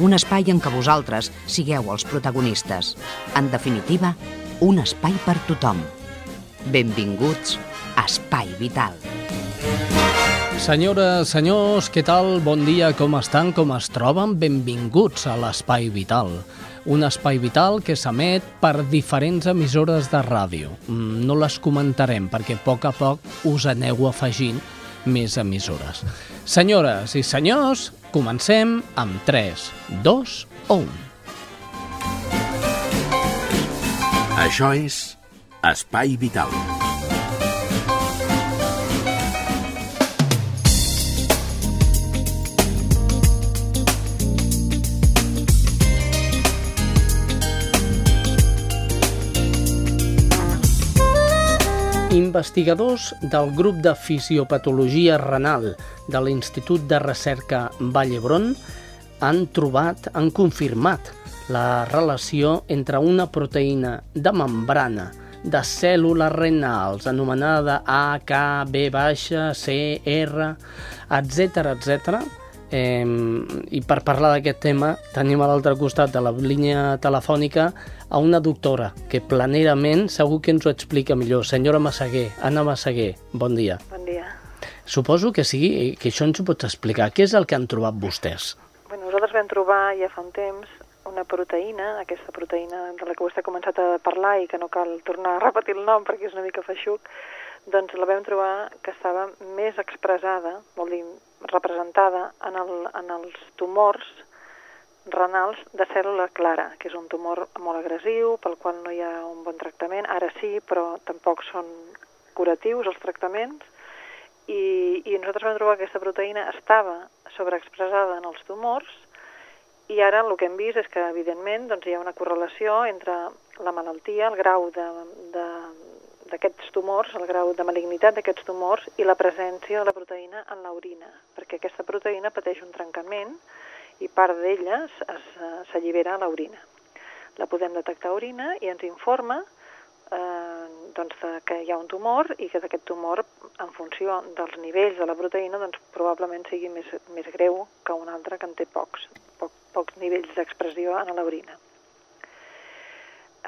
un espai en què vosaltres sigueu els protagonistes. En definitiva, un espai per tothom. Benvinguts a Espai Vital. Senyores, senyors, què tal? Bon dia, com estan, com es troben? Benvinguts a l'Espai Vital. Un espai vital que s'emet per diferents emissores de ràdio. Mm, no les comentarem perquè a poc a poc us aneu afegint més emissores. Senyores i senyors, comencem amb 3, 2 o 1. Això és Espai Vital. Investigadors del grup de fisiopatologia renal de l'Institut de Recerca Vall d'Hebron han trobat, han confirmat la relació entre una proteïna de membrana de cèl·lules renals anomenada A, K, B baixa, C, R, etc etc. Eh, I per parlar d'aquest tema tenim a l'altre costat de la línia telefònica a una doctora que planerament segur que ens ho explica millor. Senyora Massaguer, Anna Massaguer, bon dia. Bon dia. Suposo que sí, que això ens ho pots explicar. Què és el que han trobat vostès? Bueno, nosaltres vam trobar ja fa un temps una proteïna, aquesta proteïna de la que vostè ha començat a parlar i que no cal tornar a repetir el nom perquè és una mica feixuc, doncs la vam trobar que estava més expressada, vol dir representada en, el, en els tumors renals de cèl·lula clara, que és un tumor molt agressiu, pel qual no hi ha un bon tractament. Ara sí, però tampoc són curatius els tractaments. I, i nosaltres vam trobar que aquesta proteïna estava sobreexpressada en els tumors i ara el que hem vist és que, evidentment, doncs, hi ha una correlació entre la malaltia, el grau d'aquests tumors, el grau de malignitat d'aquests tumors i la presència de la proteïna en l'orina, perquè aquesta proteïna pateix un trencament i part d'ella s'allibera a l'orina. La podem detectar a orina i ens informa eh, doncs, que hi ha un tumor i que d'aquest tumor, en funció dels nivells de la proteïna, doncs, probablement sigui més, més greu que un altre que en té pocs, poc, pocs nivells d'expressió en l'orina.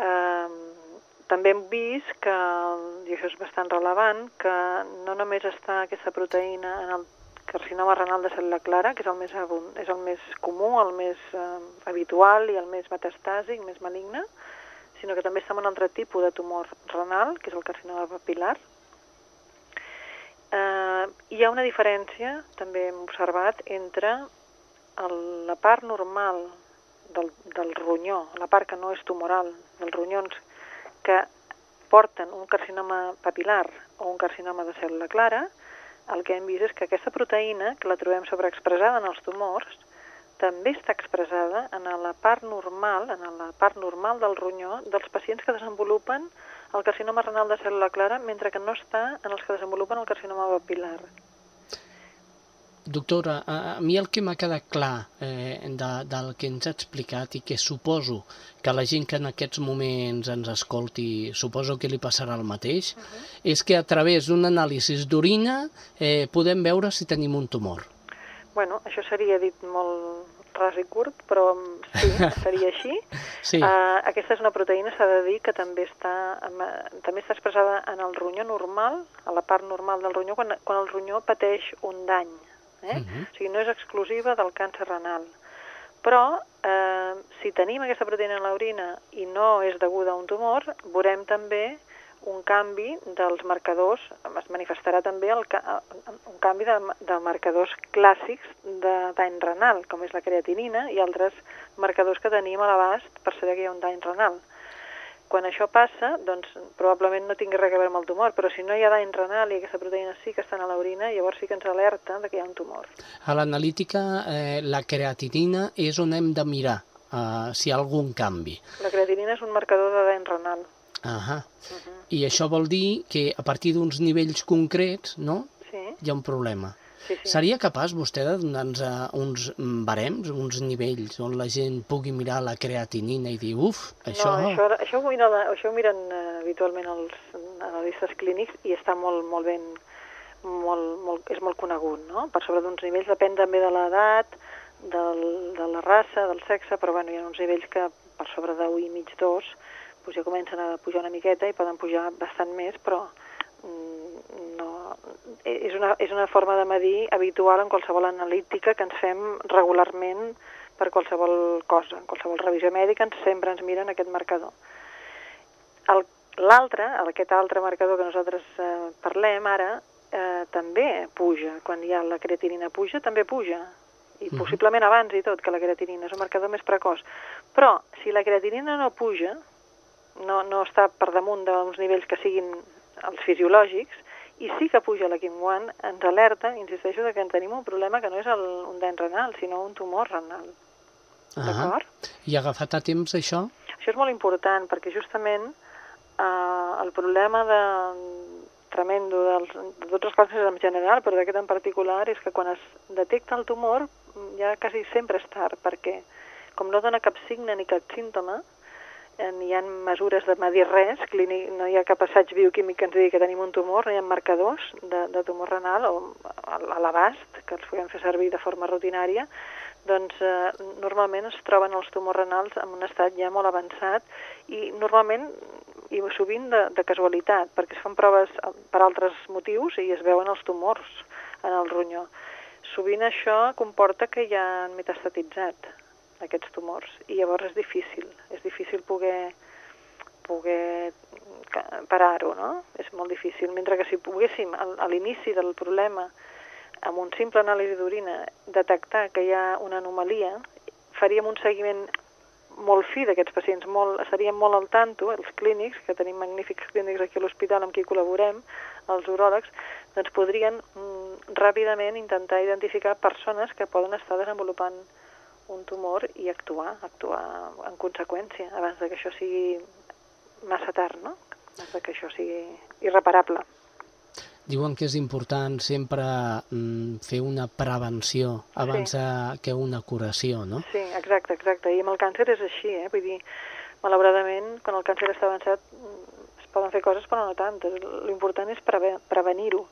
Eh, també hem vist que, i això és bastant relevant, que no només està aquesta proteïna en el carcinoma renal de cèl·lula clara, que és el més, és el més comú, el més eh, habitual i el més metastàsic, més maligne, sinó que també està en un altre tipus de tumor renal, que és el carcinoma papilar. Eh, hi ha una diferència, també hem observat, entre el, la part normal del, del ronyó, la part que no és tumoral, dels ronyons que porten un carcinoma papilar o un carcinoma de cèl·lula clara, el que hem vist és que aquesta proteïna, que la trobem sobreexpressada en els tumors, també està expressada en la part normal, en la part normal del ronyó dels pacients que desenvolupen el carcinoma renal de cèl·lula clara, mentre que no està en els que desenvolupen el carcinoma papilar. Doctora, a, a mi el que m'ha quedat clar eh, de, del que ens ha explicat i que suposo que la gent que en aquests moments ens escolti, suposo que li passarà el mateix, uh -huh. és que a través d'un anàlisi d'orina eh, podem veure si tenim un tumor. Bueno, això seria dit molt ras i curt, però sí, seria així. sí. Uh, aquesta és una proteïna, s'ha de dir, que també està, també està expressada en el ronyó normal, a la part normal del ronyó, quan, quan el ronyó pateix un dany Eh? Uh -huh. O sigui, no és exclusiva del càncer renal. Però, eh, si tenim aquesta proteïna en l'orina i no és deguda a un tumor, veurem també un canvi dels marcadors, es manifestarà també el, un canvi de, de marcadors clàssics de dany renal, com és la creatinina i altres marcadors que tenim a l'abast per saber que hi ha un dany renal. Quan això passa, doncs probablement no tingui res a veure amb el tumor, però si no hi ha dany renal i aquesta proteïna sí que està a l'orina, llavors sí que ens alerta de que hi ha un tumor. A l'analítica, eh, la creatinina és on hem de mirar eh, si hi ha algun canvi. La creatinina és un marcador de dany renal. Ahà. Uh -huh. I això vol dir que a partir d'uns nivells concrets, no?, Sí, hi ha un problema. Sí, sí. Seria capaç vostè de donar-nos eh, uns barems, uns nivells on la gent pugui mirar la creatinina i dir, uf, això... No, això, això, ho miren, això ho miren eh, habitualment els analistes clínics i està molt, molt ben, molt, molt, és molt conegut, no? Per sobre d'uns nivells depèn també de l'edat, del, de la raça, del sexe, però bueno, hi ha uns nivells que per sobre de 1 i mig, 2, doncs ja comencen a pujar una miqueta i poden pujar bastant més, però mm, és, una, és una forma de medir habitual en qualsevol analítica que ens fem regularment per qualsevol cosa. En qualsevol revisió mèdica ens, sempre ens miren aquest marcador. L'altre, aquest altre marcador que nosaltres eh, parlem ara, eh, també puja. Quan hi ha la creatinina puja, també puja. I Mhm. possiblement abans i tot, que la creatinina és un marcador més precoç. Però, si la creatinina no puja, no, no està per damunt d'uns nivells que siguin els fisiològics, i sí que puja la Kim-1, ens alerta, insisteixo, que tenim un problema que no és el, un dany renal, sinó un tumor renal. Ahà. D'acord? I ha agafat a temps això? Això és molt important perquè justament eh, el problema de, tremendo dels, de tots els càncers en general, però d'aquest en particular, és que quan es detecta el tumor ja quasi sempre és tard, perquè com no dona cap signe ni cap símptoma, hi ha mesures de medir res, clínic, no hi ha cap assaig bioquímic que ens digui que tenim un tumor, no hi ha marcadors de, de tumor renal o a, l'abast, que els puguem fer servir de forma rutinària, doncs eh, normalment es troben els tumors renals en un estat ja molt avançat i normalment i sovint de, de casualitat, perquè es fan proves per altres motius i es veuen els tumors en el ronyó. Sovint això comporta que ja han metastatitzat aquests tumors i llavors és difícil, és difícil poder poder parar-ho, no? És molt difícil. Mentre que si poguéssim a l'inici del problema amb un simple anàlisi d'orina detectar que hi ha una anomalia, faríem un seguiment molt fi d'aquests pacients, molt, estaríem molt al tanto, els clínics, que tenim magnífics clínics aquí a l'hospital amb qui col·laborem, els uròlegs, doncs podrien mm, ràpidament intentar identificar persones que poden estar desenvolupant un tumor i actuar, actuar en conseqüència, abans de que això sigui massa tard, no? Abans de que això sigui irreparable. Diuen que és important sempre mm, fer una prevenció abans Sí. que una curació, no? Sí, exacte, exacte. I amb el càncer és així, eh? Vull dir, malauradament, quan el càncer està avançat, es poden fer coses, però no tantes. L'important és preve prevenir-ho.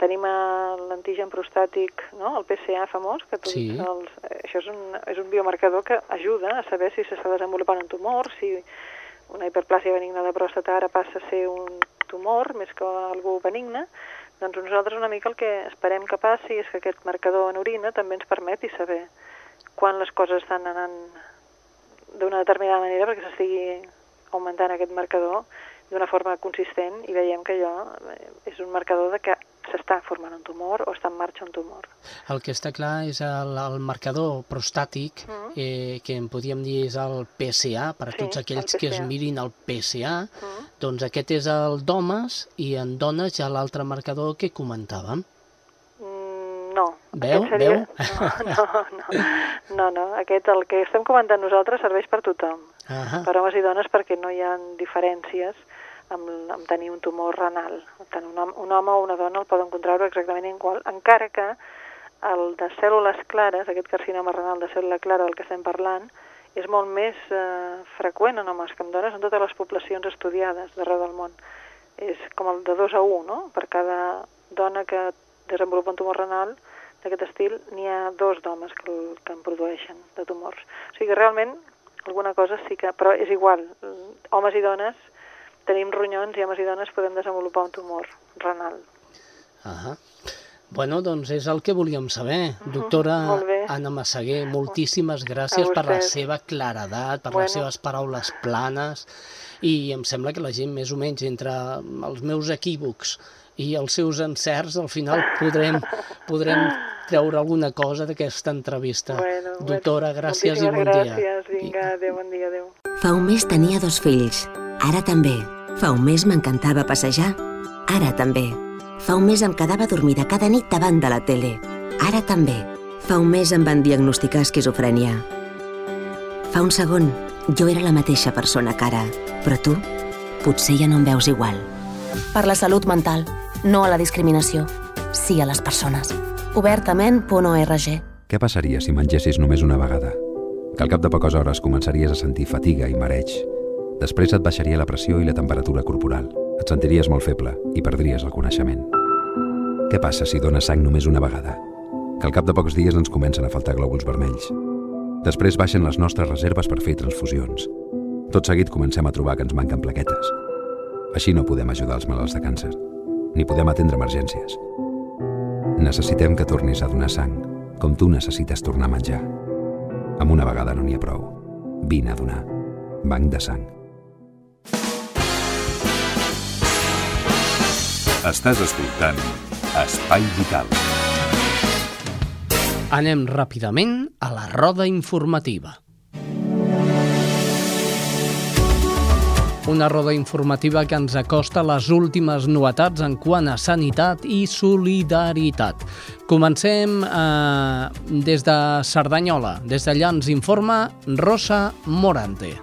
Tenim l'antigen prostàtic, no? el PSA famós, que tots Sí. els, això és un, és un biomarcador que ajuda a saber si s'està desenvolupant un tumor, si una hiperplàsia benigna de pròstata ara passa a ser un tumor més que algú benigne, doncs nosaltres una mica el que esperem que passi és que aquest marcador en orina també ens permeti saber quan les coses estan anant d'una determinada manera perquè s'estigui augmentant aquest marcador d'una forma consistent i veiem que allò eh, és un marcador de que s'està formant un tumor o està en marxa un tumor. El que està clar és el, el marcador prostàtic, Mhm. eh, que en podríem dir és el PSA, per a Sí, tots aquells el que es mirin el PSA, Mhm. doncs aquest és el d'homes i en dones ja l'altre marcador que comentàvem. Mm, No. Veu? Seria... Veu? No, no, no, no, no. Aquest, el que estem comentant nosaltres, serveix per tothom. Ah per homes i dones perquè no hi ha diferències amb, amb tenir un tumor renal. Tant un, home, un home o una dona el poden contraure exactament igual, encara que el de cèl·lules clares, aquest carcinoma renal de cèl·lula clara del que estem parlant, és molt més eh, freqüent en homes que en dones en totes les poblacions estudiades d'arreu del món. És com el de 2 a 1, no? Per cada dona que desenvolupa un tumor renal d'aquest estil, n'hi ha dos d'homes que, que en produeixen de tumors. O sigui que realment alguna cosa sí que... Però és igual, homes i dones tenim ronyons i homes i dones podem desenvolupar un tumor renal. Ah Bueno, doncs és el que volíem saber. Doctora molt bé. Anna Massaguer, moltíssimes gràcies per la seva claredat, per Bueno. les seves paraules planes, i em sembla que la gent més o menys entre els meus equívocs i els seus encerts, al final podrem, podrem treure alguna cosa d'aquesta entrevista. Bueno, Doctora, bueno, gràcies i bon dia. gràcies, vinga, adéu, bon dia, adéu. Fa un mes tenia dos fills, Ara també. Fa un mes m'encantava passejar. Ara també. Fa un mes em quedava dormida cada nit davant de la tele. Ara també. Fa un mes em van diagnosticar esquizofrènia. Fa un segon, jo era la mateixa persona que ara, però tu potser ja no em veus igual. Per la salut mental, no a la discriminació. Sí a les persones. Obertament.org Què passaria si mengessis només una vegada? Que al cap de poques hores començaries a sentir fatiga i mareig. Després et baixaria la pressió i la temperatura corporal. Et sentiries molt feble i perdries el coneixement. Què passa si dones sang només una vegada? Que al cap de pocs dies ens comencen a faltar glòbuls vermells. Després baixen les nostres reserves per fer transfusions. Tot seguit comencem a trobar que ens manquen plaquetes. Així no podem ajudar els malalts de càncer, ni podem atendre emergències. Necessitem que tornis a donar sang, com tu necessites tornar a menjar. Amb una vegada no n'hi ha prou. Vine a donar. Banc de sang. Estàs escoltant Espai Vital. Anem ràpidament a la roda informativa. Una roda informativa que ens acosta les últimes novetats en quant a sanitat i solidaritat. Comencem eh, des de Cerdanyola. Des d'allà ens informa Rosa Morante.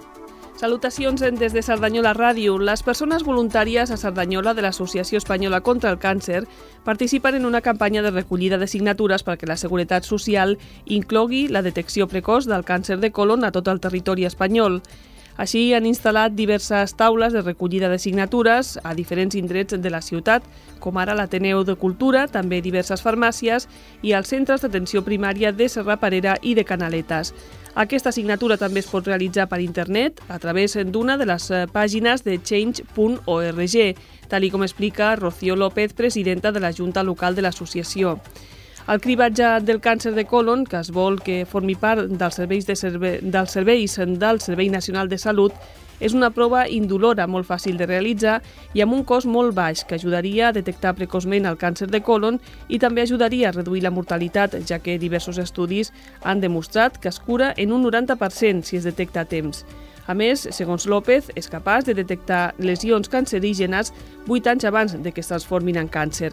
Salutacions des de Cerdanyola Ràdio. Les persones voluntàries a Cerdanyola de l'Associació Espanyola contra el Càncer participen en una campanya de recollida de signatures perquè la Seguretat Social inclogui la detecció precoç del càncer de colon a tot el territori espanyol. Així han instal·lat diverses taules de recollida de signatures a diferents indrets de la ciutat, com ara l'Ateneu de Cultura, també diverses farmàcies i els centres d'atenció primària de Serraparera i de Canaletes. Aquesta signatura també es pot realitzar per internet a través d'una de les eh, pàgines de change.org, tal com explica Rocío López, presidenta de la Junta Local de l'associació. El cribatge del càncer de colon, que es vol que formi part dels serveis, de serve dels serveis del Servei Nacional de Salut, és una prova indolora, molt fàcil de realitzar i amb un cost molt baix que ajudaria a detectar precoçment el càncer de colon i també ajudaria a reduir la mortalitat, ja que diversos estudis han demostrat que es cura en un 90% si es detecta a temps. A més, segons López, és capaç de detectar lesions cancerígenes 8 anys abans de que es transformin en càncer.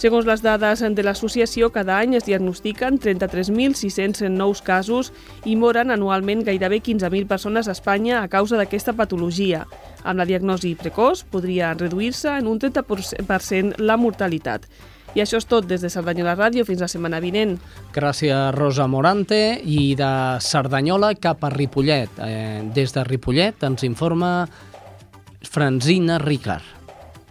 Segons les dades de l'associació, cada any es diagnostiquen 33.600 nous casos i moren anualment gairebé 15.000 persones a Espanya a causa d'aquesta patologia. Amb la diagnosi precoç podria reduir-se en un 30% la mortalitat. I això és tot des de Cerdanyola Ràdio fins la setmana vinent. Gràcies, Rosa Morante. I de Cerdanyola cap a Ripollet. Eh, des de Ripollet ens informa Franzina Ricard.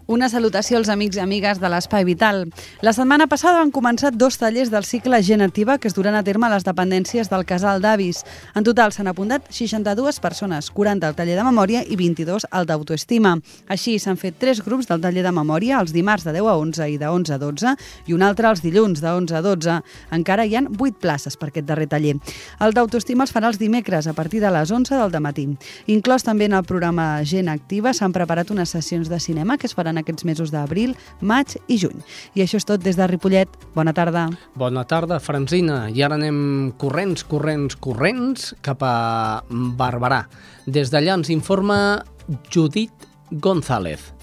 Una salutació als amics i amigues de l'Espai Vital. La setmana passada han començat dos tallers del cicle Genativa que es duran a terme a les dependències del casal d'avis. En total s'han apuntat 62 persones, 40 al taller de memòria i 22 al d'autoestima. Així s'han fet tres grups del taller de memòria els dimarts de 10 a 11 i de 11 a 12 i un altre els dilluns de 11 a 12. Encara hi han 8 places per aquest darrer taller. El d'autoestima els farà els dimecres a partir de les 11 del matí. Inclòs també en el programa Gent Activa s'han preparat unes sessions de cinema que es faran aquests mesos d'abril, maig i juny. I això és tot des de Ripollet. Bona tarda. Bona tarda, Franzina. I ara anem corrents, corrents, corrents cap a Barberà. Des d'allà ens informa Judit González.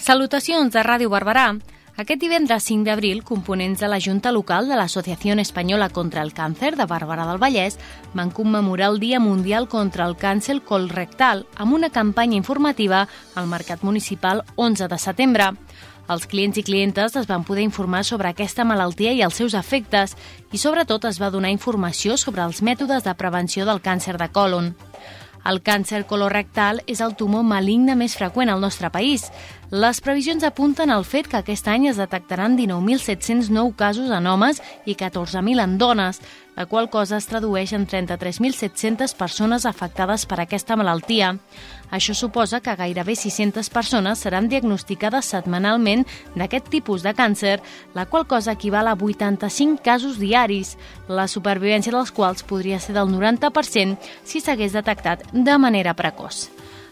Salutacions de Ràdio Barberà. Aquest divendres 5 d'abril, components de la Junta Local de l'Associació Espanyola contra el Càncer de Bàrbara del Vallès van commemorar el Dia Mundial contra el Càncer Colrectal amb una campanya informativa al Mercat Municipal 11 de setembre. Els clients i clientes es van poder informar sobre aquesta malaltia i els seus efectes i sobretot es va donar informació sobre els mètodes de prevenció del càncer de colon. El càncer colorectal és el tumor maligne més freqüent al nostre país. Les previsions apunten al fet que aquest any es detectaran 19.700 nou casos en homes i 14.000 en dones, la qual cosa es tradueix en 33.700 persones afectades per aquesta malaltia. Això suposa que gairebé 600 persones seran diagnosticades setmanalment d'aquest tipus de càncer, la qual cosa equival a 85 casos diaris, la supervivència dels quals podria ser del 90% si s'hagués detectat de manera precoç.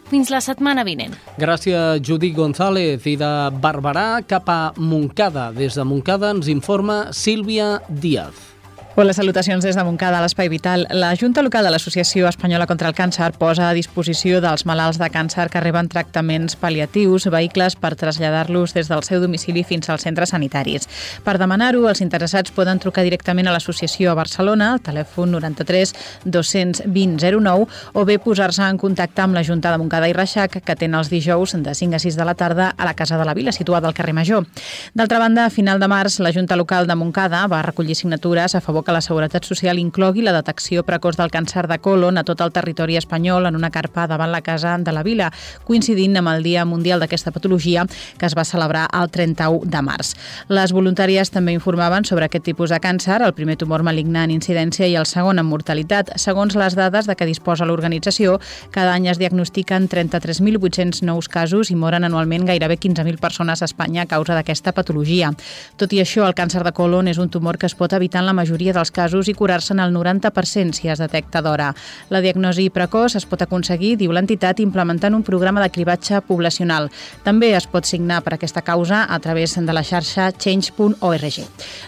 Fins la setmana vinent. Gràcies, Judit González. I de Barberà cap a Moncada. Des de Moncada ens informa Sílvia Díaz. Hola, salutacions des de Montcada, a l'Espai Vital. La Junta Local de l'Associació Espanyola contra el Càncer posa a disposició dels malalts de càncer que reben tractaments paliatius vehicles per traslladar-los des del seu domicili fins als centres sanitaris. Per demanar-ho, els interessats poden trucar directament a l'associació a Barcelona, al telèfon 93 220 09, o bé posar-se en contacte amb la Junta de Montcada i Reixac, que tenen els dijous de 5 a 6 de la tarda a la Casa de la Vila, situada al carrer Major. D'altra banda, a final de març, la Junta Local de Montcada va recollir signatures a favor que la Seguretat Social inclogui la detecció precoç del càncer de colon a tot el territori espanyol en una carpa davant la Casa de la Vila, coincidint amb el Dia Mundial d'aquesta patologia que es va celebrar el 31 de març. Les voluntàries també informaven sobre aquest tipus de càncer, el primer tumor maligne en incidència i el segon en mortalitat. Segons les dades de que disposa l'organització, cada any es diagnostiquen 33.800 nous casos i moren anualment gairebé 15.000 persones a Espanya a causa d'aquesta patologia. Tot i això, el càncer de colon és un tumor que es pot evitar en la majoria dels casos i curar-se en el 90% si es detecta d'hora. La diagnosi precoç es pot aconseguir, diu l'entitat, implementant un programa de cribatge poblacional. També es pot signar per aquesta causa a través de la xarxa change.org.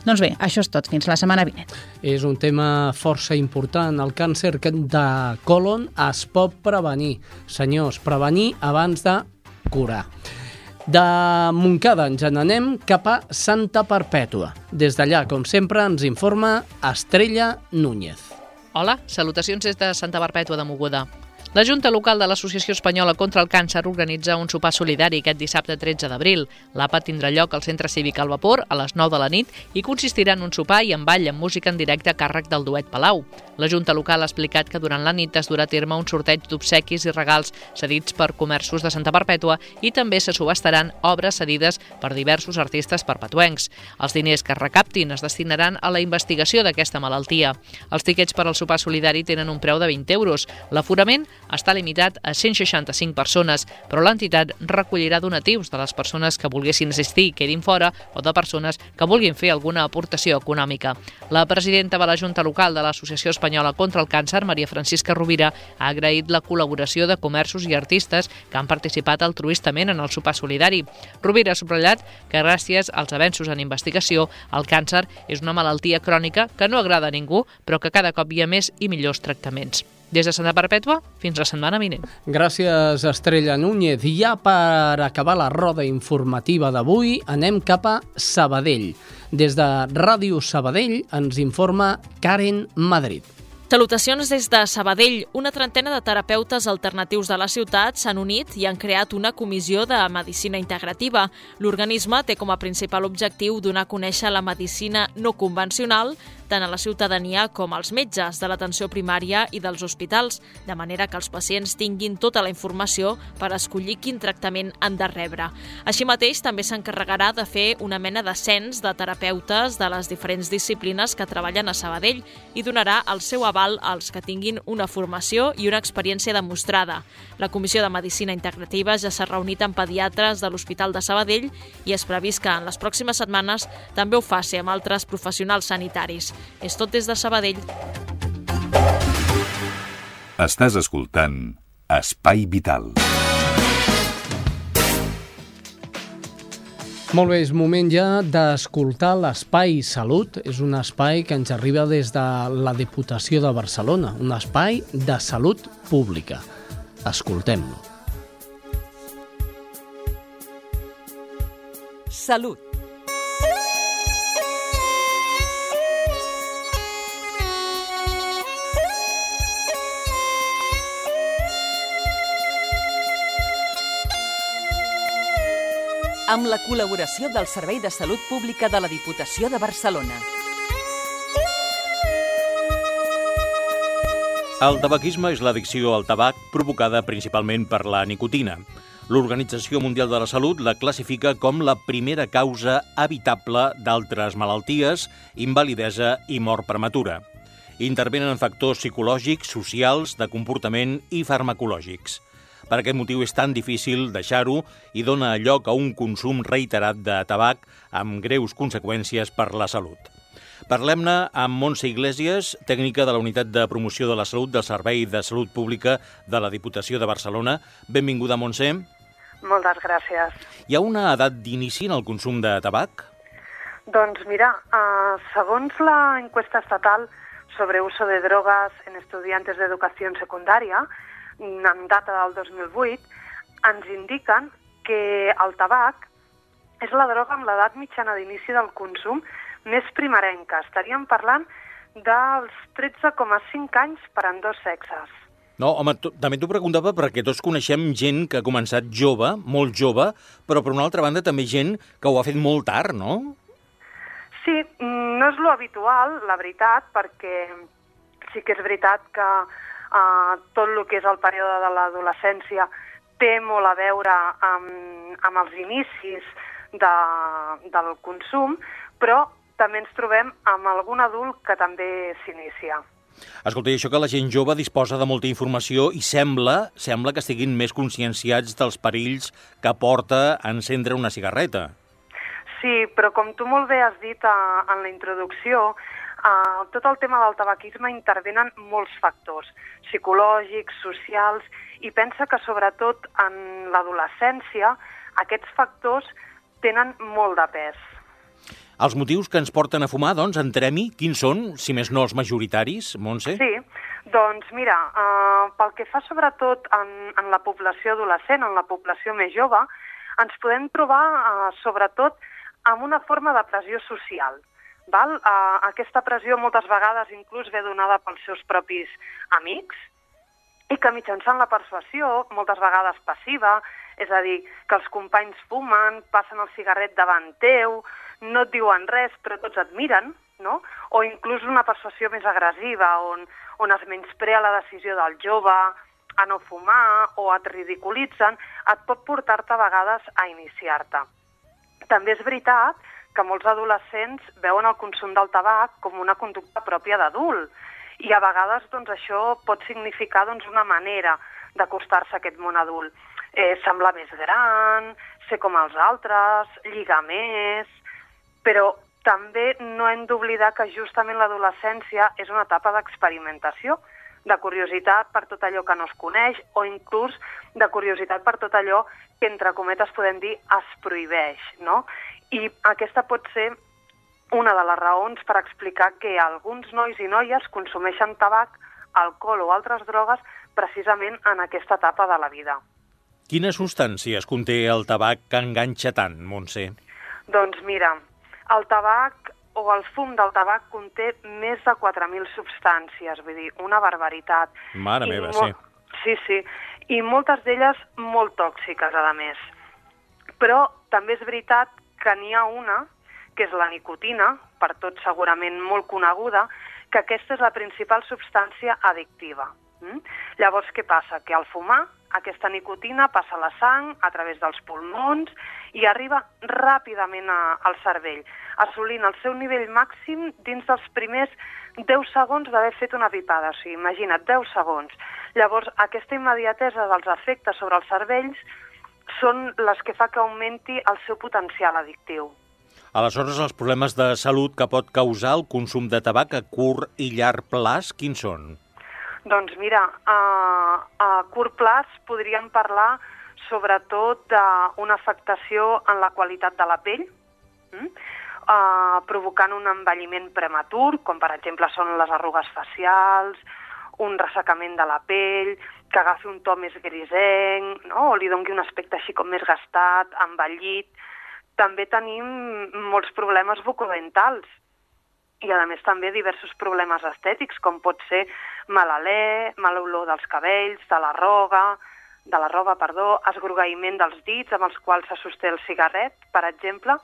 Doncs bé, això és tot. Fins la setmana vinent. És un tema força important. El càncer de colon es pot prevenir. Senyors, prevenir abans de curar. De Montcada ens n'anem cap a Santa Perpètua. Des d'allà, com sempre, ens informa Estrella Núñez. Hola, salutacions des de Santa Perpètua de Moguda. La Junta Local de l'Associació Espanyola contra el Càncer organitza un sopar solidari aquest dissabte 13 d'abril. L'APA tindrà lloc al Centre Cívic al Vapor a les 9 de la nit i consistirà en un sopar i en ball amb música en directe a càrrec del duet Palau. La Junta Local ha explicat que durant la nit es durà a terme un sorteig d'obsequis i regals cedits per comerços de Santa Perpètua i també se subastaran obres cedides per diversos artistes perpetuencs. Els diners que es recaptin es destinaran a la investigació d'aquesta malaltia. Els tiquets per al sopar solidari tenen un preu de 20 euros. L'aforament està limitat a 165 persones, però l'entitat recollirà donatius de les persones que volguessin assistir i quedin fora o de persones que vulguin fer alguna aportació econòmica. La presidenta de la Junta Local de l'Associació Espanyola contra el Càncer, Maria Francisca Rovira, ha agraït la col·laboració de comerços i artistes que han participat altruistament en el sopar solidari. Rovira ha subratllat que gràcies als avenços en investigació, el càncer és una malaltia crònica que no agrada a ningú, però que cada cop hi ha més i millors tractaments. Des de Santa Perpètua, fins la setmana vinent. Gràcies, Estrella Núñez. I ja per acabar la roda informativa d'avui, anem cap a Sabadell. Des de Ràdio Sabadell ens informa Karen Madrid. Salutacions des de Sabadell. Una trentena de terapeutes alternatius de la ciutat s'han unit i han creat una comissió de medicina integrativa. L'organisme té com a principal objectiu donar a conèixer la medicina no convencional tant a la ciutadania com als metges de l'atenció primària i dels hospitals, de manera que els pacients tinguin tota la informació per escollir quin tractament han de rebre. Així mateix, també s'encarregarà de fer una mena de cens de terapeutes de les diferents disciplines que treballen a Sabadell i donarà el seu aval als que tinguin una formació i una experiència demostrada. La Comissió de Medicina Integrativa ja s'ha reunit amb pediatres de l'Hospital de Sabadell i és previst que en les pròximes setmanes també ho faci amb altres professionals sanitaris. És tot des de Sabadell. Estàs escoltant Espai Vital. Molt bé, és moment ja d'escoltar l'Espai Salut. És un espai que ens arriba des de la Diputació de Barcelona, un espai de salut pública. Escoltem-lo. Salut. Amb la col·laboració del Servei de Salut Pública de la Diputació de Barcelona. El tabaquisme és l'addicció al tabac provocada principalment per la nicotina. L'Organització Mundial de la Salut la classifica com la primera causa evitable d'altres malalties, invalidesa i mort prematura. Intervenen factors psicològics, socials, de comportament i farmacològics. Per aquest motiu és tan difícil deixar-ho i dona lloc a un consum reiterat de tabac amb greus conseqüències per la salut. Parlem-ne amb Montse Iglesias, tècnica de la Unitat de Promoció de la Salut del Servei de Salut Pública de la Diputació de Barcelona. Benvinguda, Montse. Moltes gràcies. Hi ha una edat d'inici en el consum de tabac? Doncs mira, uh, segons la encuesta estatal sobre uso de drogas en estudiantes d'educació secundària, en data del 2008, ens indiquen que el tabac és la droga amb l'edat mitjana d'inici del consum més primerenca. Estaríem parlant dels 13,5 anys per en dos sexes. No, home, també t'ho preguntava perquè tots coneixem gent que ha començat jove, molt jove, però per una altra banda també gent que ho ha fet molt tard, no? Sí, no és lo habitual, la veritat, perquè sí que és veritat que uh, tot el que és el període de l'adolescència té molt a veure amb, amb els inicis de, del consum, però també ens trobem amb algun adult que també s'inicia. Escolta, això que la gent jove disposa de molta informació i sembla, sembla que estiguin més conscienciats dels perills que porta encendre una cigarreta. Sí, però com tu molt bé has dit a, eh, en la introducció, uh, tot el tema del tabaquisme intervenen molts factors psicològics, socials, i pensa que sobretot en l'adolescència aquests factors tenen molt de pes. Els motius que ens porten a fumar, doncs, entrem-hi, quins són, si més no els majoritaris, Montse? Sí, doncs mira, uh, pel que fa sobretot en, en la població adolescent, en la població més jove, ens podem trobar uh, sobretot amb una forma de pressió social. Val? Uh, aquesta pressió moltes vegades inclús ve donada pels seus propis amics i que mitjançant la persuasió, moltes vegades passiva, és a dir, que els companys fumen, passen el cigarret davant teu, no et diuen res, però tots et miren, no? o inclús una persuasió més agressiva, on, on es menysprea la decisió del jove a no fumar o et ridiculitzen, et pot portar-te a vegades a iniciar-te. També és veritat que molts adolescents veuen el consum del tabac com una conducta pròpia d'adult, i a vegades doncs, això pot significar doncs, una manera d'acostar-se a aquest món adult. Eh, semblar més gran, ser com els altres, lligar més, però també no hem d'oblidar que justament l'adolescència és una etapa d'experimentació, de curiositat per tot allò que no es coneix o inclús de curiositat per tot allò que, entre cometes, podem dir es prohibeix, no? I aquesta pot ser una de les raons per explicar que alguns nois i noies consumeixen tabac, alcohol o altres drogues precisament en aquesta etapa de la vida. Quines substàncies conté el tabac que enganxa tant, Montse? Doncs mira, el tabac o el fum del tabac conté més de 4.000 substàncies, vull dir, una barbaritat. Mare I meva, sí. Sí, sí, i moltes d'elles molt tòxiques, a més. Però també és veritat que n'hi ha una, que és la nicotina, per tots segurament molt coneguda, que aquesta és la principal substància addictiva. Mm? Llavors, què passa? Que al fumar, aquesta nicotina passa a la sang, a través dels pulmons, i arriba ràpidament a, al cervell, assolint el seu nivell màxim dins dels primers 10 segons d'haver fet una pipada. O sigui, imagina't, 10 segons. Llavors, aquesta immediatesa dels efectes sobre els cervells són les que fa que augmenti el seu potencial addictiu. Aleshores, els problemes de salut que pot causar el consum de tabac a curt i llarg plaç, quins són? Doncs mira, a, a curt plaç podríem parlar sobretot d'una afectació en la qualitat de la pell, mm? uh, provocant un envelliment prematur, com per exemple són les arrugues facials, un ressecament de la pell, que agafi un to més grisenc, no? o li doni un aspecte així com més gastat, envellit. També tenim molts problemes bucodentals, i a més també diversos problemes estètics, com pot ser mal alè, mal olor dels cabells, de la roba, de la roba, perdó, esgrogaïment dels dits amb els quals se sosté el cigarret, per exemple,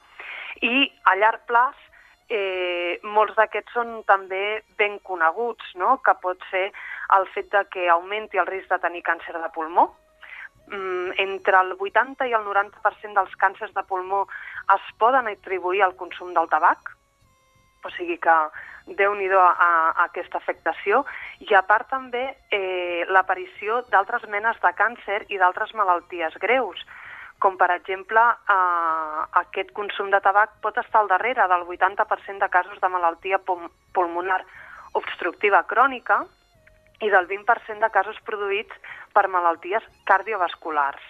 i a llarg plaç eh, molts d'aquests són també ben coneguts, no? que pot ser el fet de que augmenti el risc de tenir càncer de pulmó. Mm, entre el 80 i el 90% dels càncers de pulmó es poden atribuir al consum del tabac, o sigui que déu nhi a, a, aquesta afectació, i a part també eh, l'aparició d'altres menes de càncer i d'altres malalties greus, com per exemple eh, aquest consum de tabac pot estar al darrere del 80% de casos de malaltia pulmonar obstructiva crònica i del 20% de casos produïts per malalties cardiovasculars.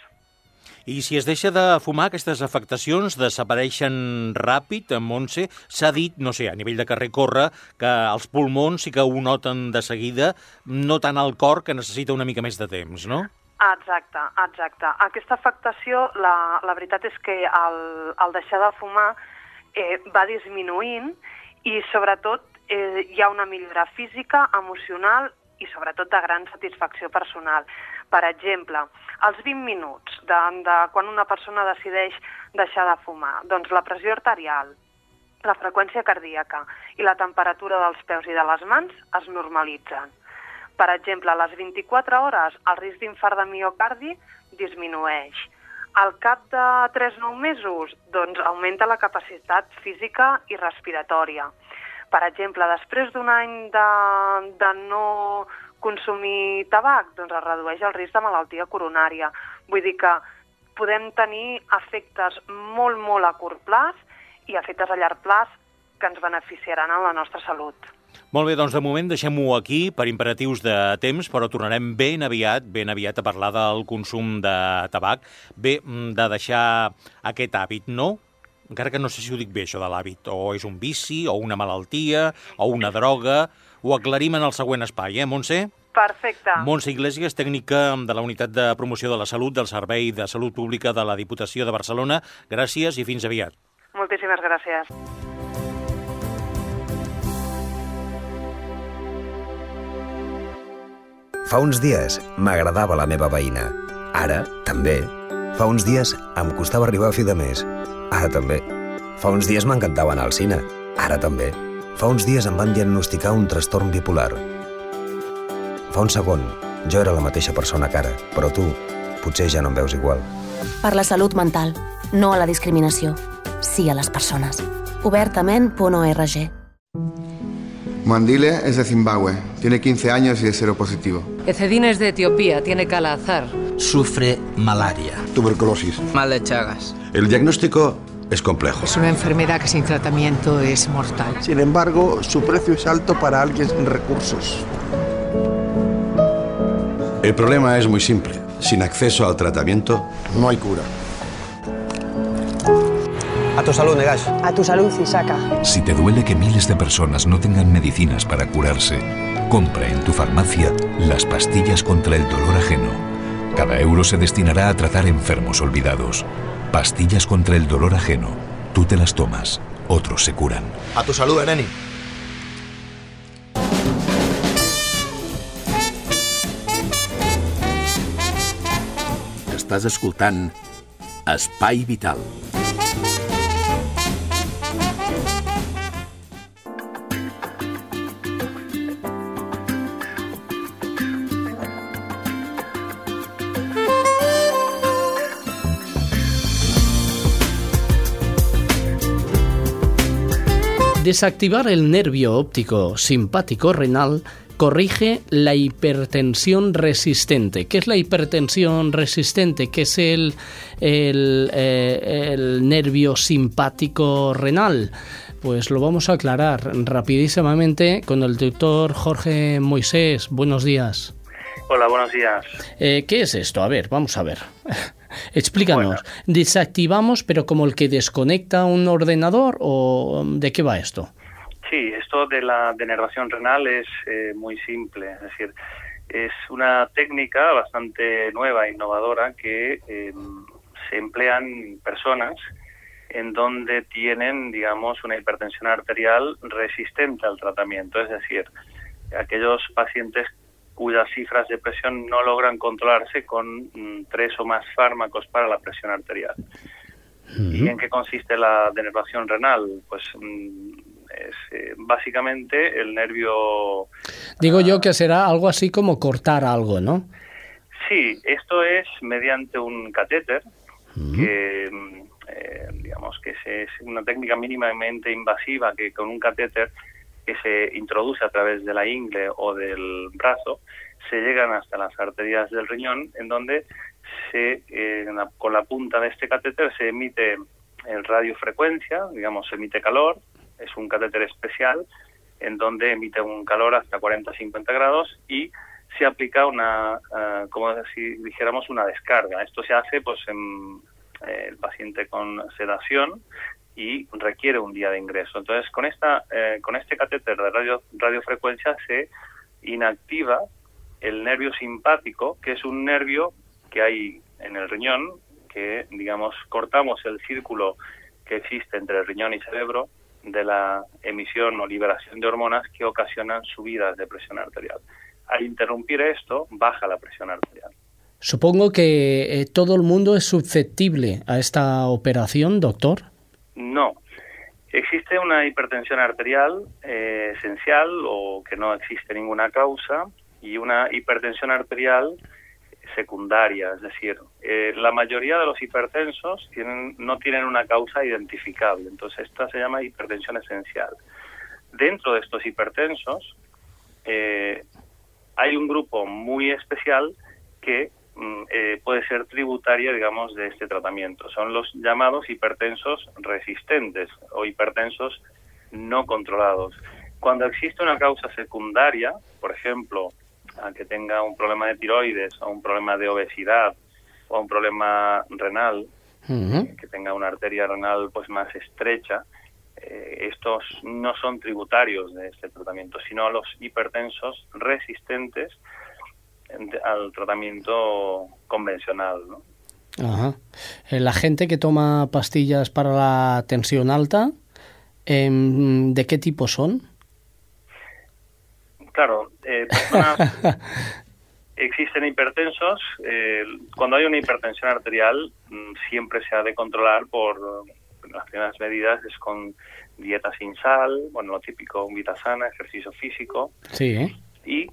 I si es deixa de fumar, aquestes afectacions desapareixen ràpid, en Montse. S'ha dit, no sé, a nivell de carrer corre, que els pulmons sí que ho noten de seguida, no tant al cor, que necessita una mica més de temps, no? Exacte, exacte. Aquesta afectació, la, la veritat és que al, al deixar de fumar eh, va disminuint i sobretot eh, hi ha una millora física, emocional i sobretot de gran satisfacció personal. Per exemple, als 20 minuts de, de quan una persona decideix deixar de fumar, doncs la pressió arterial, la freqüència cardíaca i la temperatura dels peus i de les mans es normalitzen. Per exemple, a les 24 hores el risc d'infart de miocardi disminueix. Al cap de 3-9 mesos, doncs augmenta la capacitat física i respiratòria. Per exemple, després d'un any de, de no consumir tabac, doncs es redueix el risc de malaltia coronària. Vull dir que podem tenir efectes molt, molt a curt plaç i efectes a llarg plaç que ens beneficiaran en la nostra salut. Molt bé, doncs de moment deixem-ho aquí per imperatius de temps, però tornarem ben aviat, ben aviat a parlar del consum de tabac. Bé, mm, de deixar aquest hàbit, no? Encara que no sé si ho dic bé, això de l'hàbit. O és un vici, o una malaltia, o una droga... Ho aclarim en el següent espai, eh, Montse? Perfecte. Montse Iglesias, tècnica de la Unitat de Promoció de la Salut del Servei de Salut Pública de la Diputació de Barcelona. Gràcies i fins aviat. Moltíssimes gràcies. Fa uns dies m'agradava la meva veïna. Ara, també. Fa uns dies em costava arribar a fi de mes. Ara també. Fa uns dies m'encantava anar al cine. Ara també. Fa uns dies em van diagnosticar un trastorn bipolar. Fa un segon, jo era la mateixa persona que ara, però tu potser ja no em veus igual. Per la salut mental, no a la discriminació. Sí a les persones. Obertament.org Mandile es de Zimbabue, tiene 15 años y es seropositivo. Ecedine es de Etiopía, tiene cala azar. Sufre malaria. Tuberculosis. Mal de Chagas. El diagnóstico es complejo. Es una enfermedad que sin tratamiento es mortal. Sin embargo, su precio es alto para alguien sin recursos. El problema es muy simple. Sin acceso al tratamiento, no hay cura. A tu salud, Negash. A tu salud, Isaka. Si te duele que miles de personas no tengan medicinas para curarse, compra en tu farmacia las pastillas contra el dolor ajeno. Cada euro se destinará a tratar enfermos olvidados. Pastillas contra el dolor ajeno. Tú te las tomas, otros se curan. A tu salud, Ereni. Estàs escoltant Espai Vital. Desactivar el nervio óptico simpático renal corrige la hipertensión resistente. ¿Qué es la hipertensión resistente? ¿Qué es el, el, eh, el nervio simpático renal? Pues lo vamos a aclarar rapidísimamente con el doctor Jorge Moisés. Buenos días. Hola, buenos días. Eh, ¿Qué es esto? A ver, vamos a ver. Explícanos. ¿Desactivamos, pero como el que desconecta un ordenador o de qué va esto? Sí, esto de la denervación renal es eh, muy simple, es decir, es una técnica bastante nueva, e innovadora, que eh, se emplean personas en donde tienen, digamos, una hipertensión arterial resistente al tratamiento, es decir, aquellos pacientes cuyas cifras de presión no logran controlarse con mm, tres o más fármacos para la presión arterial. ¿Y en qué consiste la denervación renal? Pues mm, es eh, básicamente el nervio... Digo yo que será algo así como cortar algo, ¿no? Sí, esto es mediante un catéter que, mm, eh, digamos, que es una técnica mínimamente invasiva que con un catéter que se introduce a través de la ingle o del brazo, se llegan hasta las arterias del riñón, en donde se, eh, con la punta de este catéter se emite en radiofrecuencia, digamos, se emite calor, es un catéter especial, en donde emite un calor hasta 40-50 grados y se aplica una, uh, como si dijéramos, una descarga. Esto se hace pues en eh, el paciente con sedación y requiere un día de ingreso. Entonces, con, esta, eh, con este catéter de radio, radiofrecuencia se inactiva el nervio simpático, que es un nervio que hay en el riñón, que, digamos, cortamos el círculo que existe entre el riñón y cerebro de la emisión o liberación de hormonas que ocasionan subidas de presión arterial. Al interrumpir esto, baja la presión arterial. Supongo que eh, todo el mundo es susceptible a esta operación, doctor. No. Existe una hipertensión arterial eh, esencial o que no existe ninguna causa y una hipertensión arterial secundaria, es decir, eh, la mayoría de los hipertensos tienen, no tienen una causa identificable, entonces esta se llama hipertensión esencial. Dentro de estos hipertensos eh, hay un grupo muy especial que eh, puede ser tributaria, digamos, de este tratamiento. Son los llamados hipertensos resistentes o hipertensos no controlados. Cuando existe una causa secundaria, por ejemplo, a que tenga un problema de tiroides o un problema de obesidad o un problema renal, que tenga una arteria renal pues más estrecha, eh, estos no son tributarios de este tratamiento, sino los hipertensos resistentes al tratamiento convencional. ¿no? Ajá. Eh, la gente que toma pastillas para la tensión alta, em, ¿de qué tipo son? Claro, eh, personas, existen hipertensos. Eh, cuando hay una hipertensión arterial, mm, siempre se ha de controlar por las primeras medidas es con dieta sin sal, bueno, lo típico, vida sana, ejercicio físico. Sí. Y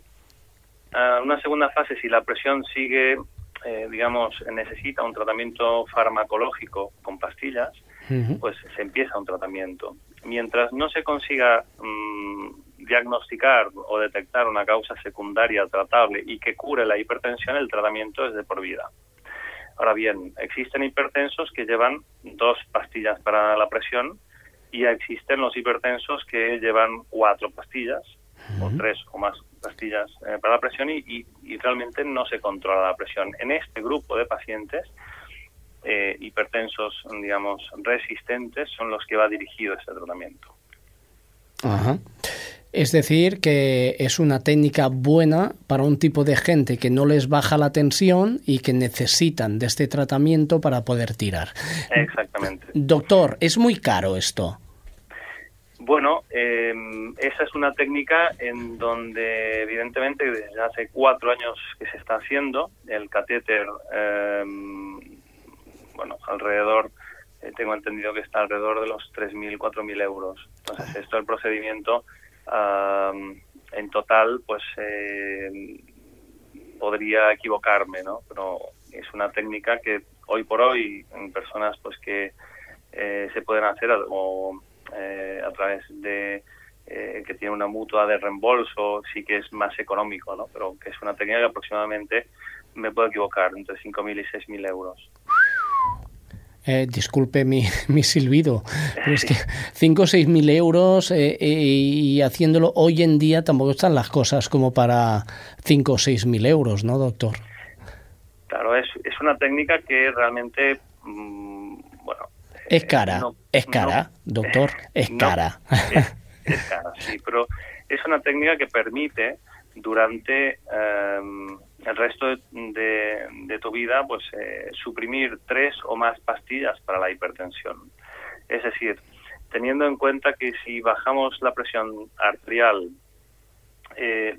uh, una segunda fase, si la presión sigue, eh, digamos, necesita un tratamiento farmacológico con pastillas, uh -huh. pues se empieza un tratamiento. Mientras no se consiga um, diagnosticar o detectar una causa secundaria tratable y que cure la hipertensión, el tratamiento es de por vida. Ahora bien, existen hipertensos que llevan dos pastillas para la presión y existen los hipertensos que llevan cuatro pastillas o tres o más pastillas eh, para la presión y, y, y, realmente no se controla la presión. En este grupo de pacientes, eh, hipertensos, digamos, resistentes, son los que va dirigido este tratamiento. Ajá. Es decir, que es una técnica buena para un tipo de gente que no les baja la tensión y que necesitan de este tratamiento para poder tirar. Exactamente. Doctor, ¿es muy caro esto? Bueno, eh, esa es una técnica en donde evidentemente desde hace cuatro años que se está haciendo, el catéter, eh, bueno, alrededor, eh, tengo entendido que está alrededor de los 3.000, 4.000 euros. Entonces, esto el procedimiento en total, pues eh, podría equivocarme, ¿no? Pero es una técnica que hoy por hoy en personas pues que eh, se pueden hacer o eh, a través de eh, que tiene una mutua de reembolso sí que es más económico, ¿no? Pero que es una técnica que aproximadamente me puedo equivocar entre 5.000 y 6.000 euros. Eh, disculpe mi, mi silbido, pero es que 5 o 6 mil euros eh, eh, y haciéndolo hoy en día tampoco están las cosas como para 5 o 6 mil euros, ¿no, doctor? Claro, es, es una técnica que realmente, mmm, bueno... Es cara, no, es cara, no, doctor, es cara. Es, es, cara, sí, pero es una técnica que permite durante... Um, el resto de, de, de tu vida, pues eh, suprimir tres o más pastillas para la hipertensión. Es decir, teniendo en cuenta que si bajamos la presión arterial eh,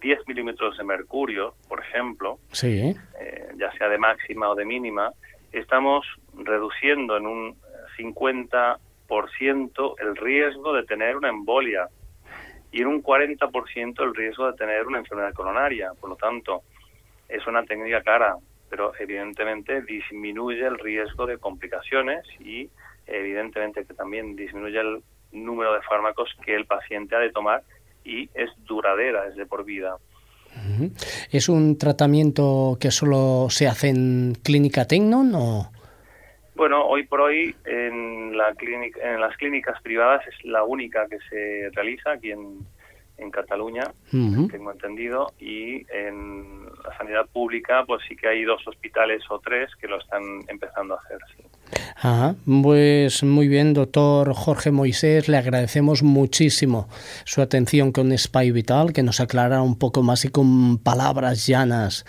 10 milímetros de mercurio, por ejemplo, sí. eh, ya sea de máxima o de mínima, estamos reduciendo en un 50% el riesgo de tener una embolia y en un 40% el riesgo de tener una enfermedad coronaria. Por lo tanto, es una técnica cara, pero evidentemente disminuye el riesgo de complicaciones y evidentemente que también disminuye el número de fármacos que el paciente ha de tomar y es duradera, es de por vida. ¿Es un tratamiento que solo se hace en clínica Tecnon o...? Bueno, hoy por hoy en, la clínica, en las clínicas privadas es la única que se realiza aquí en, en Cataluña, tengo entendido, y en la sanidad pública pues sí que hay dos hospitales o tres que lo están empezando a hacer. sí. Ah, pues muy bien, doctor Jorge Moisés, le agradecemos muchísimo su atención con Spy Vital, que nos aclara un poco más y con palabras llanas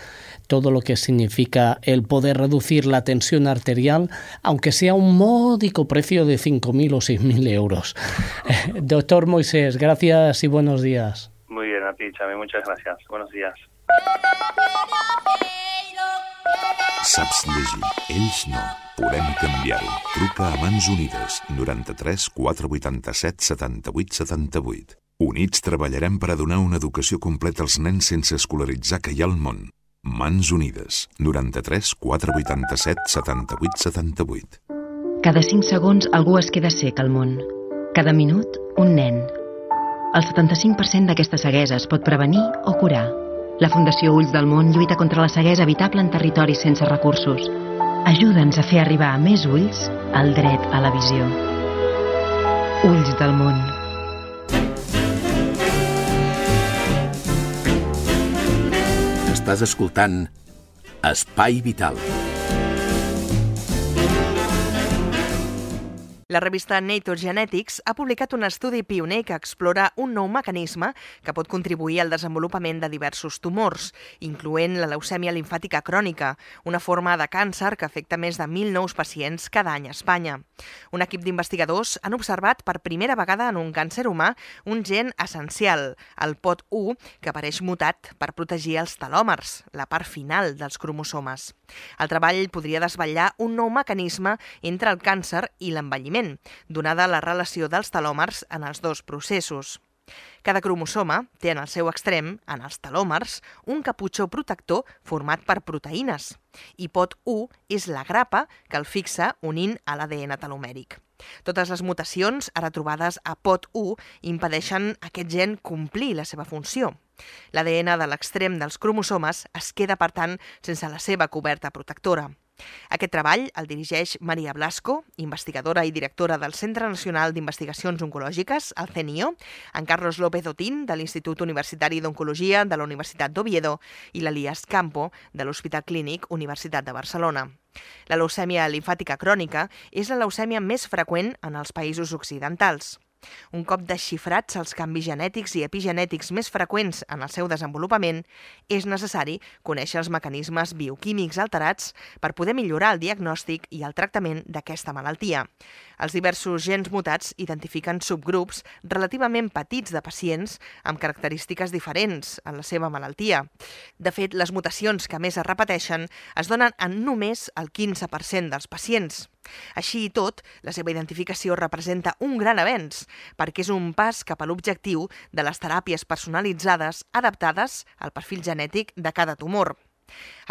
todo lo que significa el poder reducir la tensión arterial, aunque sea un módico precio de 5.000 o 6.000 euros. Doctor Moisés, gracias y buenos días. Muy bien, a ti, Xavi, muchas gracias. Buenos días. Saps llegir? Ells no. Podem canviar-ho. Truca a Mans Unides 93 487 78 78. Units treballarem per a donar una educació completa als nens sense escolaritzar que hi ha al món. Mans Unides 93 487 78 78. Cada 5 segons algú es queda sec al món. Cada minut, un nen. El 75% d'aquesta ceguesa es pot prevenir o curar. La Fundació Ulls del Món lluita contra la ceguesa evitable en territoris sense recursos. Ajuda'ns a fer arribar a més ulls el dret a la visió. Ulls del Món. Estàs escoltant Espai Vital. La revista Nature Genetics ha publicat un estudi pioner que explora un nou mecanisme que pot contribuir al desenvolupament de diversos tumors, incloent la leucèmia limfàtica crònica, una forma de càncer que afecta més de 1.000 nous pacients cada any a Espanya. Un equip d'investigadors han observat per primera vegada en un càncer humà un gen essencial, el POT1, que apareix mutat per protegir els telòmers, la part final dels cromosomes. El treball podria desvetllar un nou mecanisme entre el càncer i l'envelliment, donada la relació dels telòmers en els dos processos. Cada cromosoma té en el seu extrem, en els telòmers, un caputxó protector format per proteïnes, i POT1 és la grapa que el fixa unint a l'ADN telomèric. Totes les mutacions ara trobades a POT1 impedeixen aquest gen complir la seva funció. L'ADN de l'extrem dels cromosomes es queda, per tant, sense la seva coberta protectora. Aquest treball el dirigeix Maria Blasco, investigadora i directora del Centre Nacional d'Investigacions Oncològiques, el CENIO, en Carlos López Otín, de l'Institut Universitari d'Oncologia de la Universitat d'Oviedo, i l'Elias Campo, de l'Hospital Clínic Universitat de Barcelona. La leucèmia limfàtica crònica és la leucèmia més freqüent en els països occidentals. Un cop desxifrats els canvis genètics i epigenètics més freqüents en el seu desenvolupament, és necessari conèixer els mecanismes bioquímics alterats per poder millorar el diagnòstic i el tractament d'aquesta malaltia. Els diversos gens mutats identifiquen subgrups relativament petits de pacients amb característiques diferents en la seva malaltia. De fet, les mutacions que més es repeteixen es donen en només el 15% dels pacients. Així i tot, la seva identificació representa un gran avenç, perquè és un pas cap a l'objectiu de les teràpies personalitzades adaptades al perfil genètic de cada tumor.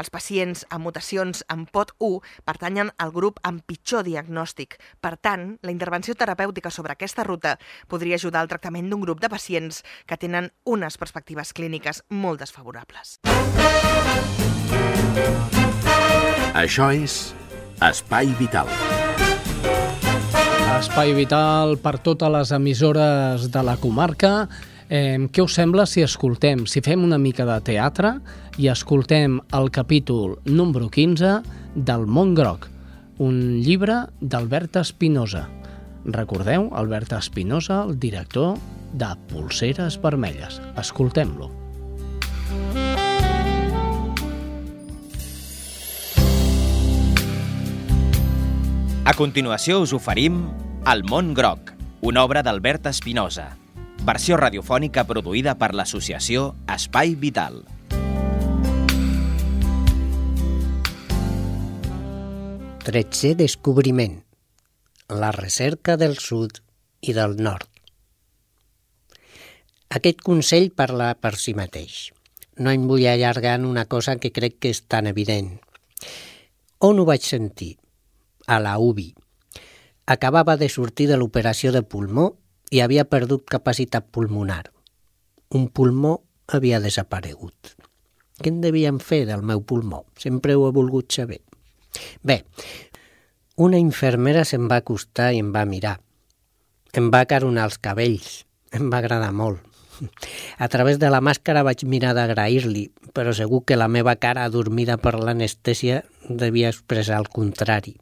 Els pacients amb mutacions en POT1 pertanyen al grup amb pitjor diagnòstic. Per tant, la intervenció terapèutica sobre aquesta ruta podria ajudar al tractament d'un grup de pacients que tenen unes perspectives clíniques molt desfavorables. Això és Espai Vital. Espai Vital per totes les emissores de la comarca. Eh, què us sembla si escoltem, si fem una mica de teatre i escoltem el capítol número 15 del Mont Groc, un llibre d'Albert Espinosa. Recordeu, Albert Espinosa, el director de Polseres Vermelles. Escoltem-lo. A continuació us oferim El món groc, una obra d'Albert Espinosa, versió radiofònica produïda per l'associació Espai Vital. Tretzè descobriment. La recerca del sud i del nord. Aquest consell parla per si mateix. No em vull allargar en una cosa que crec que és tan evident. On ho vaig sentir? A la UBI. Acabava de sortir de l'operació de pulmó i havia perdut capacitat pulmonar. Un pulmó havia desaparegut. Què en devien fer del meu pulmó? Sempre ho he volgut saber. Bé, una infermera se'm va acostar i em va mirar. Em va caronar els cabells. Em va agradar molt. A través de la màscara vaig mirar d'agrair-li, però segur que la meva cara adormida per l'anestèsia devia expressar el contrari.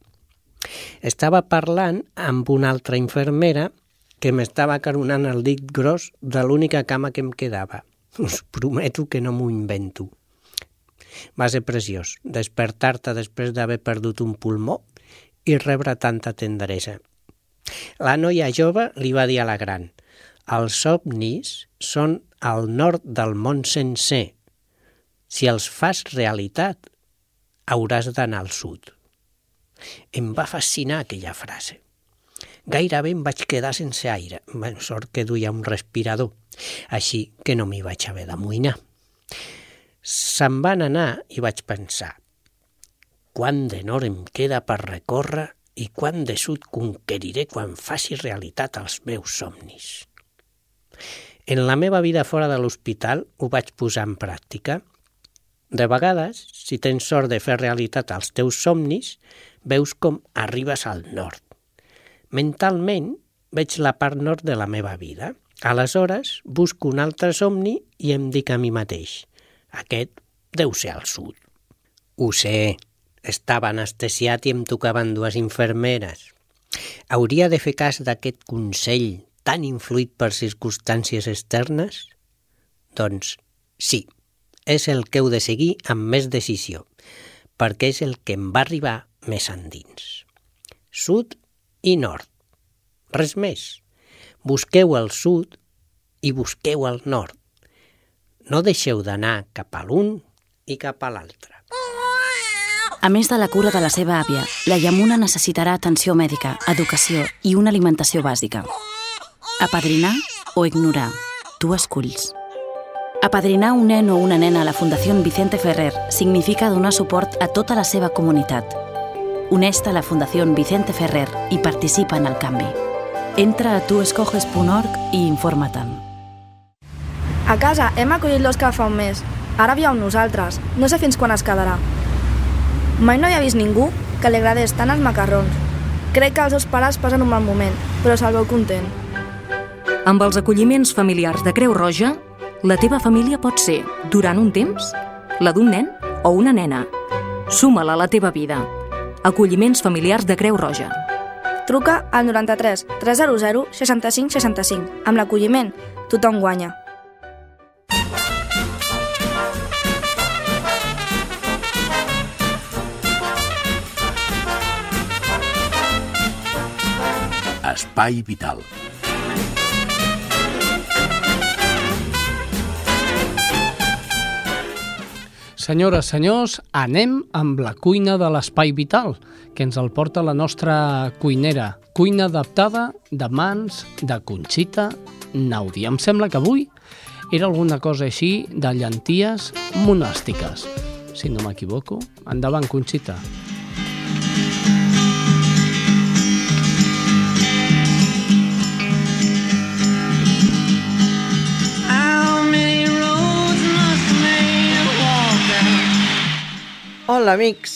Estava parlant amb una altra infermera que m'estava caronant el dit gros de l'única cama que em quedava. Us prometo que no m'ho invento. Va ser preciós, despertar-te després d'haver perdut un pulmó i rebre tanta tendresa. La noia jove li va dir a la gran «Els somnis són al nord del món sencer. Si els fas realitat, hauràs d'anar al sud». Em va fascinar aquella frase. Gairebé em vaig quedar sense aire. Ben, sort que duia un respirador, així que no m'hi vaig haver d'amoïnar. Se'n van anar i vaig pensar quant de nord em queda per recórrer i quant de sud conqueriré quan faci realitat els meus somnis. En la meva vida fora de l'hospital ho vaig posar en pràctica. De vegades, si tens sort de fer realitat els teus somnis, veus com arribes al nord. Mentalment, veig la part nord de la meva vida. Aleshores, busco un altre somni i em dic a mi mateix aquest deu ser al sud. Ho sé, estava anestesiat i em tocaven dues infermeres. Hauria de fer cas d'aquest consell tan influït per circumstàncies externes? Doncs sí, és el que heu de seguir amb més decisió, perquè és el que em va arribar més endins. Sud i nord. Res més. Busqueu el sud i busqueu el nord. No deixeu d'anar cap a l'un i cap a l'altre. A més de la cura de la seva àvia, la Yamuna necessitarà atenció mèdica, educació i una alimentació bàsica. Apadrinar o ignorar. Tu esculls. Apadrinar un nen o una nena a la Fundació Vicente Ferrer significa donar suport a tota la seva comunitat. Uneix-te a la Fundació Vicente Ferrer i participa en el canvi. Entra a tuescoges.org i informa-te'n. A casa hem acollit l'Òscar fa un mes. Ara viu amb nosaltres. No sé fins quan es quedarà. Mai no havia vist ningú que li agradés tant els macarrons. Crec que els seus pares passen un mal moment, però se'l veu content. Amb els acolliments familiars de Creu Roja, la teva família pot ser, durant un temps, la d'un nen o una nena. Suma-la a la teva vida. Acolliments familiars de Creu Roja. Truca al 93 300 65 65. Amb l'acolliment, tothom guanya. Espai Vital. Senyores, senyors, anem amb la cuina de l'Espai Vital, que ens el porta la nostra cuinera. Cuina adaptada de mans de Conxita Naudi. Em sembla que avui era alguna cosa així de llenties monàstiques. Si no m'equivoco, endavant, Conxita. Hola, amics.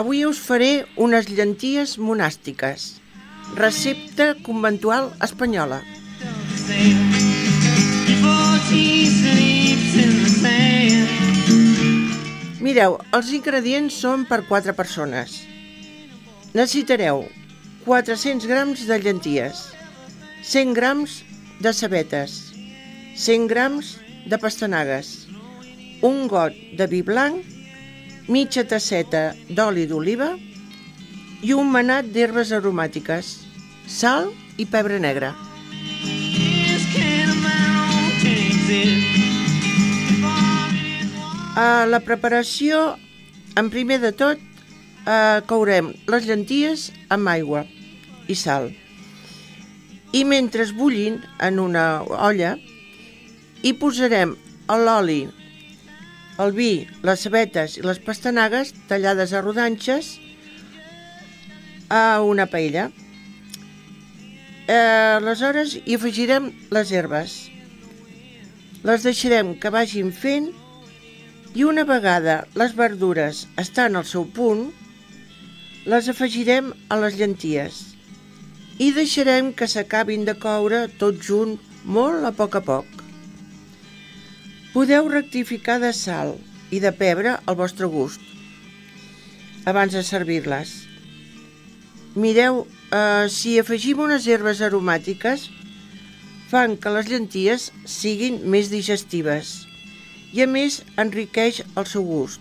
Avui us faré unes llenties monàstiques. Recepta conventual espanyola. Mireu, els ingredients són per 4 persones. Necessitareu 400 grams de llenties, 100 grams de cebetes, 100 grams de pastanagues, un got de vi blanc, mitja tasseta d'oli d'oliva i un manat d'herbes aromàtiques, sal i pebre negre. A la preparació, en primer de tot, eh, courem les llenties amb aigua i sal. I mentre es bullin en una olla, hi posarem l'oli, el vi, les cebetes i les pastanagues tallades a rodanxes a una paella. Eh, aleshores hi afegirem les herbes. Les deixarem que vagin fent i una vegada les verdures estan al seu punt, les afegirem a les llenties i deixarem que s'acabin de coure tot junt molt a poc a poc. Podeu rectificar de sal i de pebre al vostre gust abans de servir-les. Mireu, eh, si afegim unes herbes aromàtiques, fan que les llenties siguin més digestives i a més enriqueix el seu gust.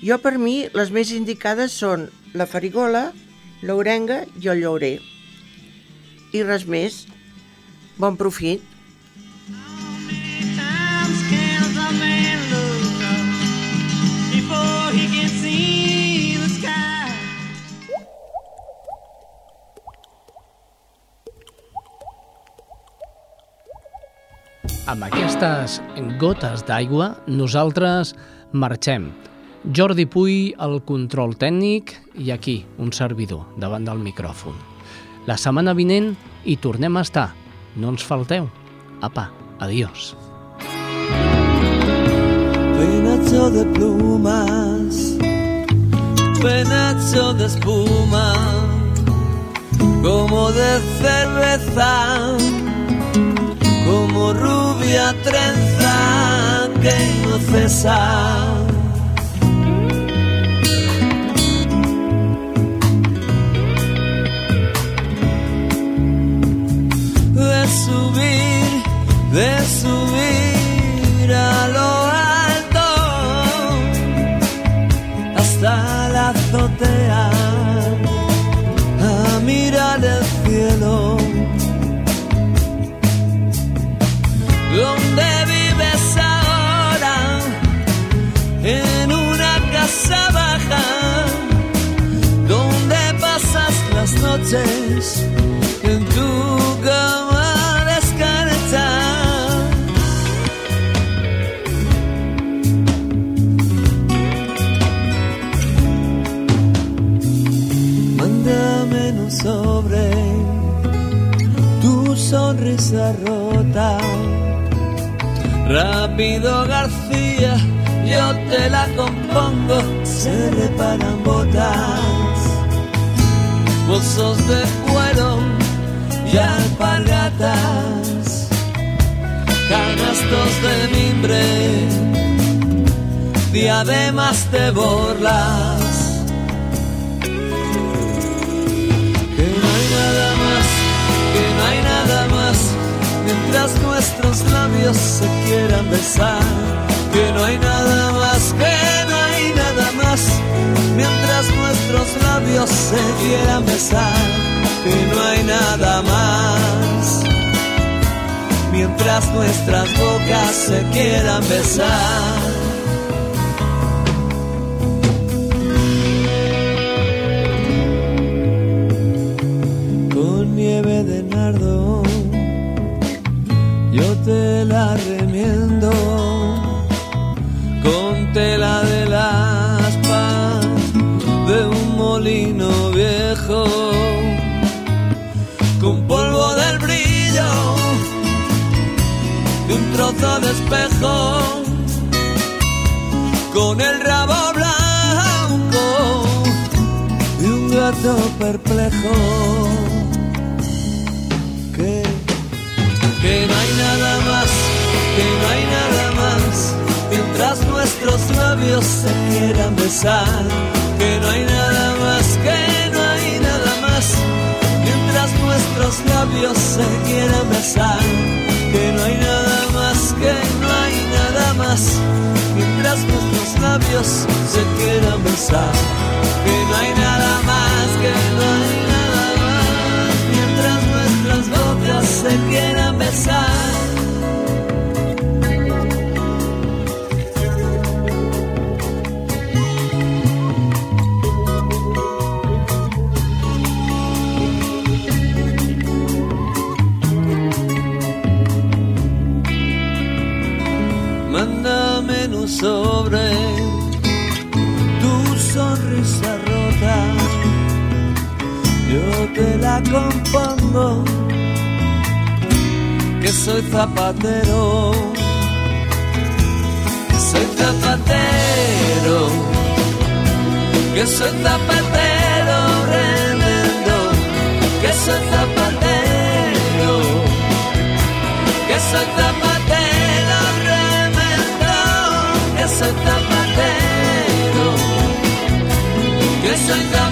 Jo per mi les més indicades són la farigola, l'orenga i el llaurer. I res més. Bon profit. Amb aquestes gotes d'aigua, nosaltres marxem. Jordi Puy, el control tècnic, i aquí, un servidor, davant del micròfon. La setmana vinent hi tornem a estar. No ens falteu. Apa, adiós. Penacho de plumas, penacho de espuma, como de cerveza, como rubia trenza que no cesa. De subir, de subir ¿Dónde vives ahora? En una casa baja. ¿Dónde pasas las noches? Rota. Rápido García, yo te la compongo, se reparan botas, bolsos de cuero y alpargatas, canastos de mimbre, diademas de borlas. Mientras nuestros labios se quieran besar. Que no hay nada más, que no hay nada más, mientras nuestros labios se quieran besar. Que no hay nada más, mientras nuestras bocas se quieran besar. Con nieve de nardo la remiendo con tela de las aspa de un molino viejo, con polvo del brillo de un trozo de espejo, con el rabo blanco de un gato perplejo. Nuestros labios se quieran besar, que no hay nada más, que no hay nada más, mientras nuestros labios se quieran besar, que no hay nada más, que no hay nada más, mientras nuestros labios se quieran besar, que no hay nada sobre tu sonrisa rota. Yo te la compongo que soy zapatero, que soy zapatero, que soy zapatero remendo, que soy zapatero, que soy zapatero soy zapatero, que soy.